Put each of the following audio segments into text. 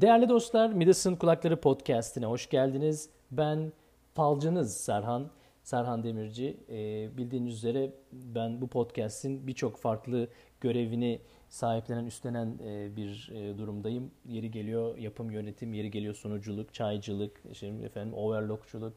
Değerli dostlar, Midas'ın Kulakları Podcast'ine hoş geldiniz. Ben falcınız Serhan, Serhan Demirci. Ee, bildiğiniz üzere ben bu podcast'in birçok farklı görevini sahiplenen, üstlenen e, bir e, durumdayım. Yeri geliyor yapım yönetim, yeri geliyor sunuculuk, çaycılık, işte efendim overlockçuluk,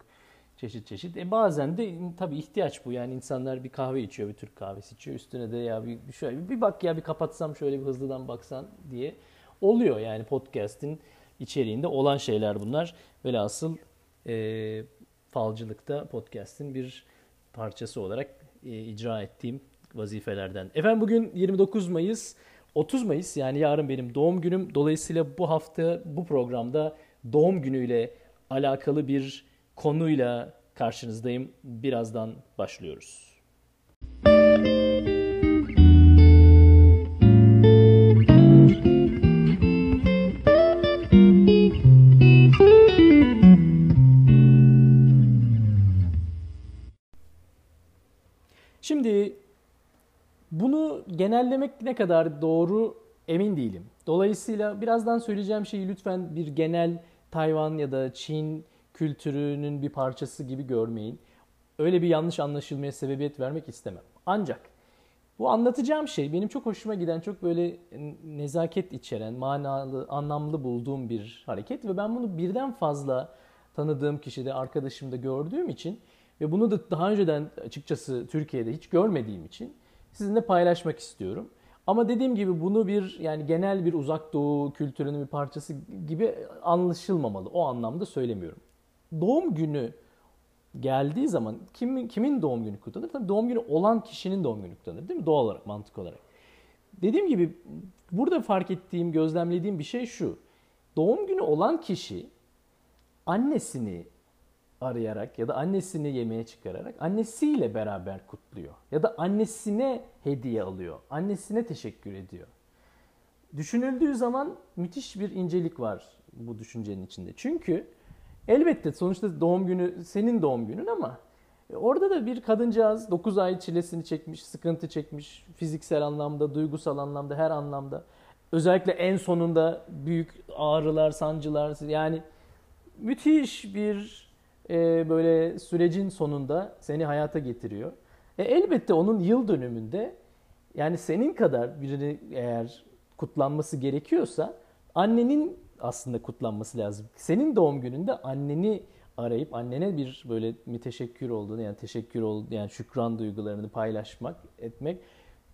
çeşit çeşit. E bazen de tabii ihtiyaç bu. Yani insanlar bir kahve içiyor, bir Türk kahvesi içiyor. Üstüne de ya bir şöyle bir bak ya bir kapatsam şöyle bir hızlıdan baksan diye oluyor. Yani podcast'in içeriğinde olan şeyler bunlar. Velhasıl e, falcılıkta podcast'in bir parçası olarak e, icra ettiğim vazifelerden. Efendim bugün 29 Mayıs, 30 Mayıs yani yarın benim doğum günüm. Dolayısıyla bu hafta bu programda doğum günüyle alakalı bir konuyla karşınızdayım. Birazdan başlıyoruz. Şimdi genellemek ne kadar doğru emin değilim. Dolayısıyla birazdan söyleyeceğim şeyi lütfen bir genel Tayvan ya da Çin kültürünün bir parçası gibi görmeyin. Öyle bir yanlış anlaşılmaya sebebiyet vermek istemem. Ancak bu anlatacağım şey benim çok hoşuma giden, çok böyle nezaket içeren, manalı, anlamlı bulduğum bir hareket ve ben bunu birden fazla tanıdığım kişide, arkadaşımda gördüğüm için ve bunu da daha önceden açıkçası Türkiye'de hiç görmediğim için sizinle paylaşmak istiyorum. Ama dediğim gibi bunu bir yani genel bir uzak doğu kültürünün bir parçası gibi anlaşılmamalı. O anlamda söylemiyorum. Doğum günü geldiği zaman kimin kimin doğum günü kutlanır? Tabii doğum günü olan kişinin doğum günü kutlanır değil mi? Doğal olarak, mantık olarak. Dediğim gibi burada fark ettiğim, gözlemlediğim bir şey şu. Doğum günü olan kişi annesini arayarak ya da annesini yemeğe çıkararak annesiyle beraber kutluyor. Ya da annesine hediye alıyor. Annesine teşekkür ediyor. Düşünüldüğü zaman müthiş bir incelik var bu düşüncenin içinde. Çünkü elbette sonuçta doğum günü senin doğum günün ama orada da bir kadıncağız 9 ay çilesini çekmiş, sıkıntı çekmiş fiziksel anlamda, duygusal anlamda, her anlamda. Özellikle en sonunda büyük ağrılar, sancılar yani müthiş bir e, böyle sürecin sonunda seni hayata getiriyor. E, elbette onun yıl dönümünde yani senin kadar birini eğer kutlanması gerekiyorsa annenin aslında kutlanması lazım. Senin doğum gününde anneni arayıp annene bir böyle müteşekkür olduğunu yani teşekkür ol yani şükran duygularını paylaşmak, etmek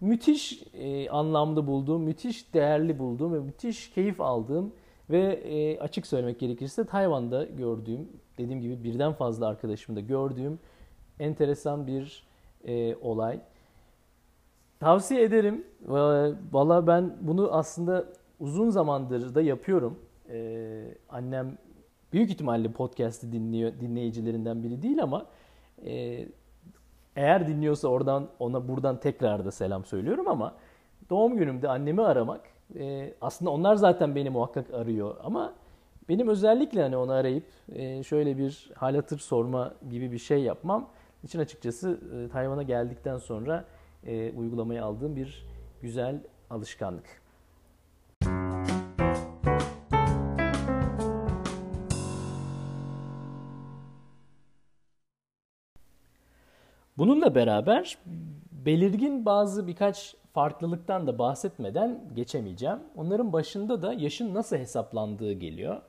müthiş e, anlamda bulduğum, müthiş değerli bulduğum ve müthiş keyif aldığım ve e, açık söylemek gerekirse Tayvan'da gördüğüm, dediğim gibi birden fazla arkadaşımda gördüğüm enteresan bir e, olay. Tavsiye ederim. Valla ben bunu aslında uzun zamandır da yapıyorum. Ee, annem büyük ihtimalle podcast'i dinliyor, dinleyicilerinden biri değil ama e, eğer dinliyorsa oradan ona buradan tekrar da selam söylüyorum ama doğum günümde annemi aramak e, aslında onlar zaten beni muhakkak arıyor ama benim özellikle hani onu arayıp e, şöyle bir hal hatır sorma gibi bir şey yapmam için açıkçası e, Tayvan'a geldikten sonra e, uygulamaya aldığım bir güzel alışkanlık. Bununla beraber belirgin bazı birkaç farklılıktan da bahsetmeden geçemeyeceğim. Onların başında da yaşın nasıl hesaplandığı geliyor.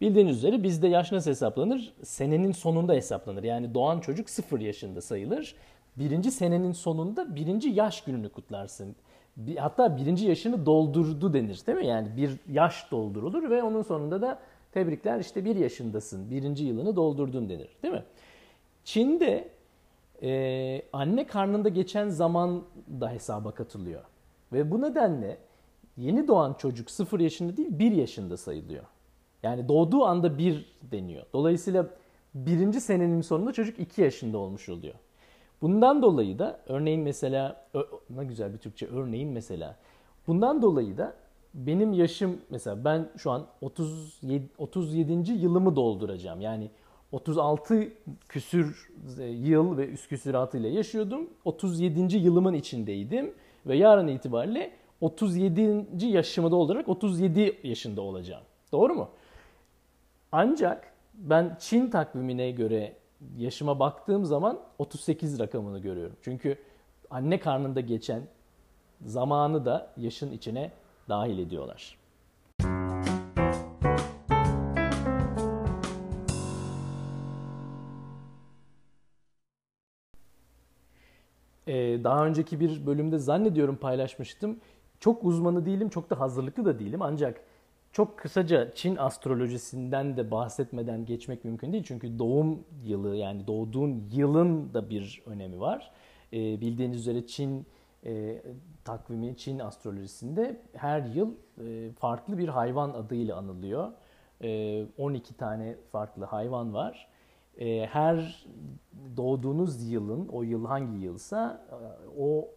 Bildiğiniz üzere bizde yaş nasıl hesaplanır? Senenin sonunda hesaplanır. Yani doğan çocuk sıfır yaşında sayılır. Birinci senenin sonunda birinci yaş gününü kutlarsın. Hatta birinci yaşını doldurdu denir değil mi? Yani bir yaş doldurulur ve onun sonunda da tebrikler işte bir yaşındasın. Birinci yılını doldurdun denir değil mi? Çin'de e, anne karnında geçen zaman da hesaba katılıyor. Ve bu nedenle yeni doğan çocuk 0 yaşında değil 1 yaşında sayılıyor. Yani doğduğu anda 1 deniyor. Dolayısıyla birinci senenin sonunda çocuk 2 yaşında olmuş oluyor. Bundan dolayı da örneğin mesela ne güzel bir Türkçe örneğin mesela bundan dolayı da benim yaşım mesela ben şu an 37 37. yılımı dolduracağım. Yani 36 küsür e, yıl ve üst küsuratıyla yaşıyordum. 37. yılımın içindeydim ve yarın itibariyle 37. yaşımı doldurarak 37 yaşında olacağım. Doğru mu? Ancak ben Çin takvimine göre yaşıma baktığım zaman 38 rakamını görüyorum. Çünkü anne karnında geçen zamanı da yaşın içine dahil ediyorlar. Ee, daha önceki bir bölümde zannediyorum paylaşmıştım. Çok uzmanı değilim, çok da hazırlıklı da değilim. Ancak çok kısaca Çin astrolojisinden de bahsetmeden geçmek mümkün değil. Çünkü doğum yılı yani doğduğun yılın da bir önemi var. Ee, bildiğiniz üzere Çin e, takvimi, Çin astrolojisinde her yıl e, farklı bir hayvan adıyla anılıyor. E, 12 tane farklı hayvan var. E, her doğduğunuz yılın, o yıl hangi yılsa e, o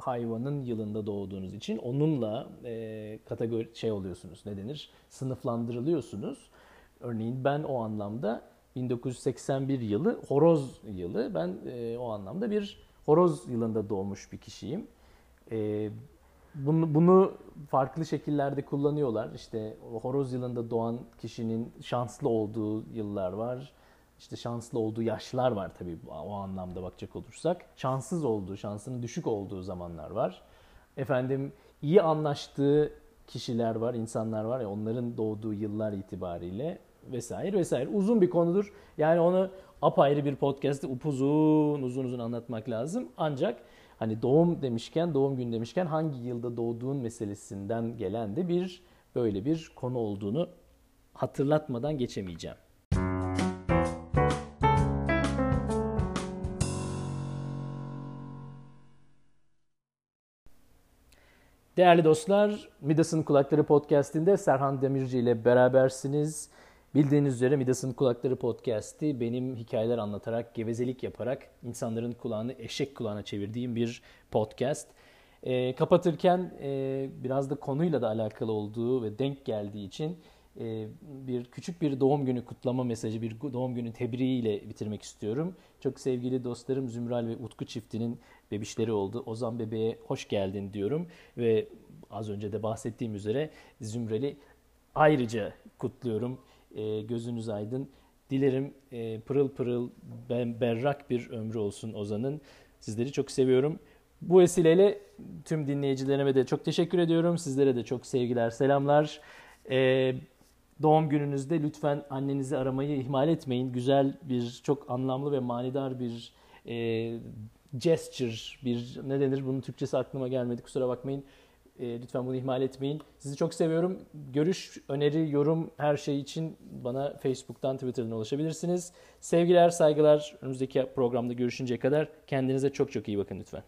hayvanın yılında doğduğunuz için onunla e, kategori şey oluyorsunuz. Ne denir? Sınıflandırılıyorsunuz. Örneğin ben o anlamda 1981 yılı horoz yılı. Ben e, o anlamda bir horoz yılında doğmuş bir kişiyim. E, bunu, bunu farklı şekillerde kullanıyorlar. İşte horoz yılında doğan kişinin şanslı olduğu yıllar var işte şanslı olduğu yaşlar var tabii o anlamda bakacak olursak. Şanssız olduğu, şansının düşük olduğu zamanlar var. Efendim iyi anlaştığı kişiler var, insanlar var ya onların doğduğu yıllar itibariyle vesaire vesaire. Uzun bir konudur. Yani onu apayrı bir podcast'te upuzun uzun uzun anlatmak lazım. Ancak hani doğum demişken, doğum günü demişken hangi yılda doğduğun meselesinden gelen de bir böyle bir konu olduğunu hatırlatmadan geçemeyeceğim. Değerli dostlar, Midas'ın Kulakları Podcast'inde Serhan Demirci ile berabersiniz. Bildiğiniz üzere Midas'ın Kulakları Podcast'i benim hikayeler anlatarak, gevezelik yaparak insanların kulağını eşek kulağına çevirdiğim bir podcast. E, kapatırken e, biraz da konuyla da alakalı olduğu ve denk geldiği için bir küçük bir doğum günü kutlama mesajı, bir doğum günü tebriğiyle bitirmek istiyorum. Çok sevgili dostlarım Zümral ve Utku çiftinin bebişleri oldu. Ozan bebeğe hoş geldin diyorum ve az önce de bahsettiğim üzere Zümral'i ayrıca kutluyorum. E, gözünüz aydın. Dilerim e, pırıl pırıl berrak bir ömrü olsun Ozan'ın. Sizleri çok seviyorum. Bu vesileyle tüm dinleyicilerime de çok teşekkür ediyorum. Sizlere de çok sevgiler, selamlar. Ee, doğum gününüzde lütfen annenizi aramayı ihmal etmeyin. Güzel bir, çok anlamlı ve manidar bir e, gesture, bir ne denir bunun Türkçesi aklıma gelmedi kusura bakmayın. E, lütfen bunu ihmal etmeyin. Sizi çok seviyorum. Görüş, öneri, yorum her şey için bana Facebook'tan, Twitter'dan ulaşabilirsiniz. Sevgiler, saygılar. Önümüzdeki programda görüşünceye kadar kendinize çok çok iyi bakın lütfen.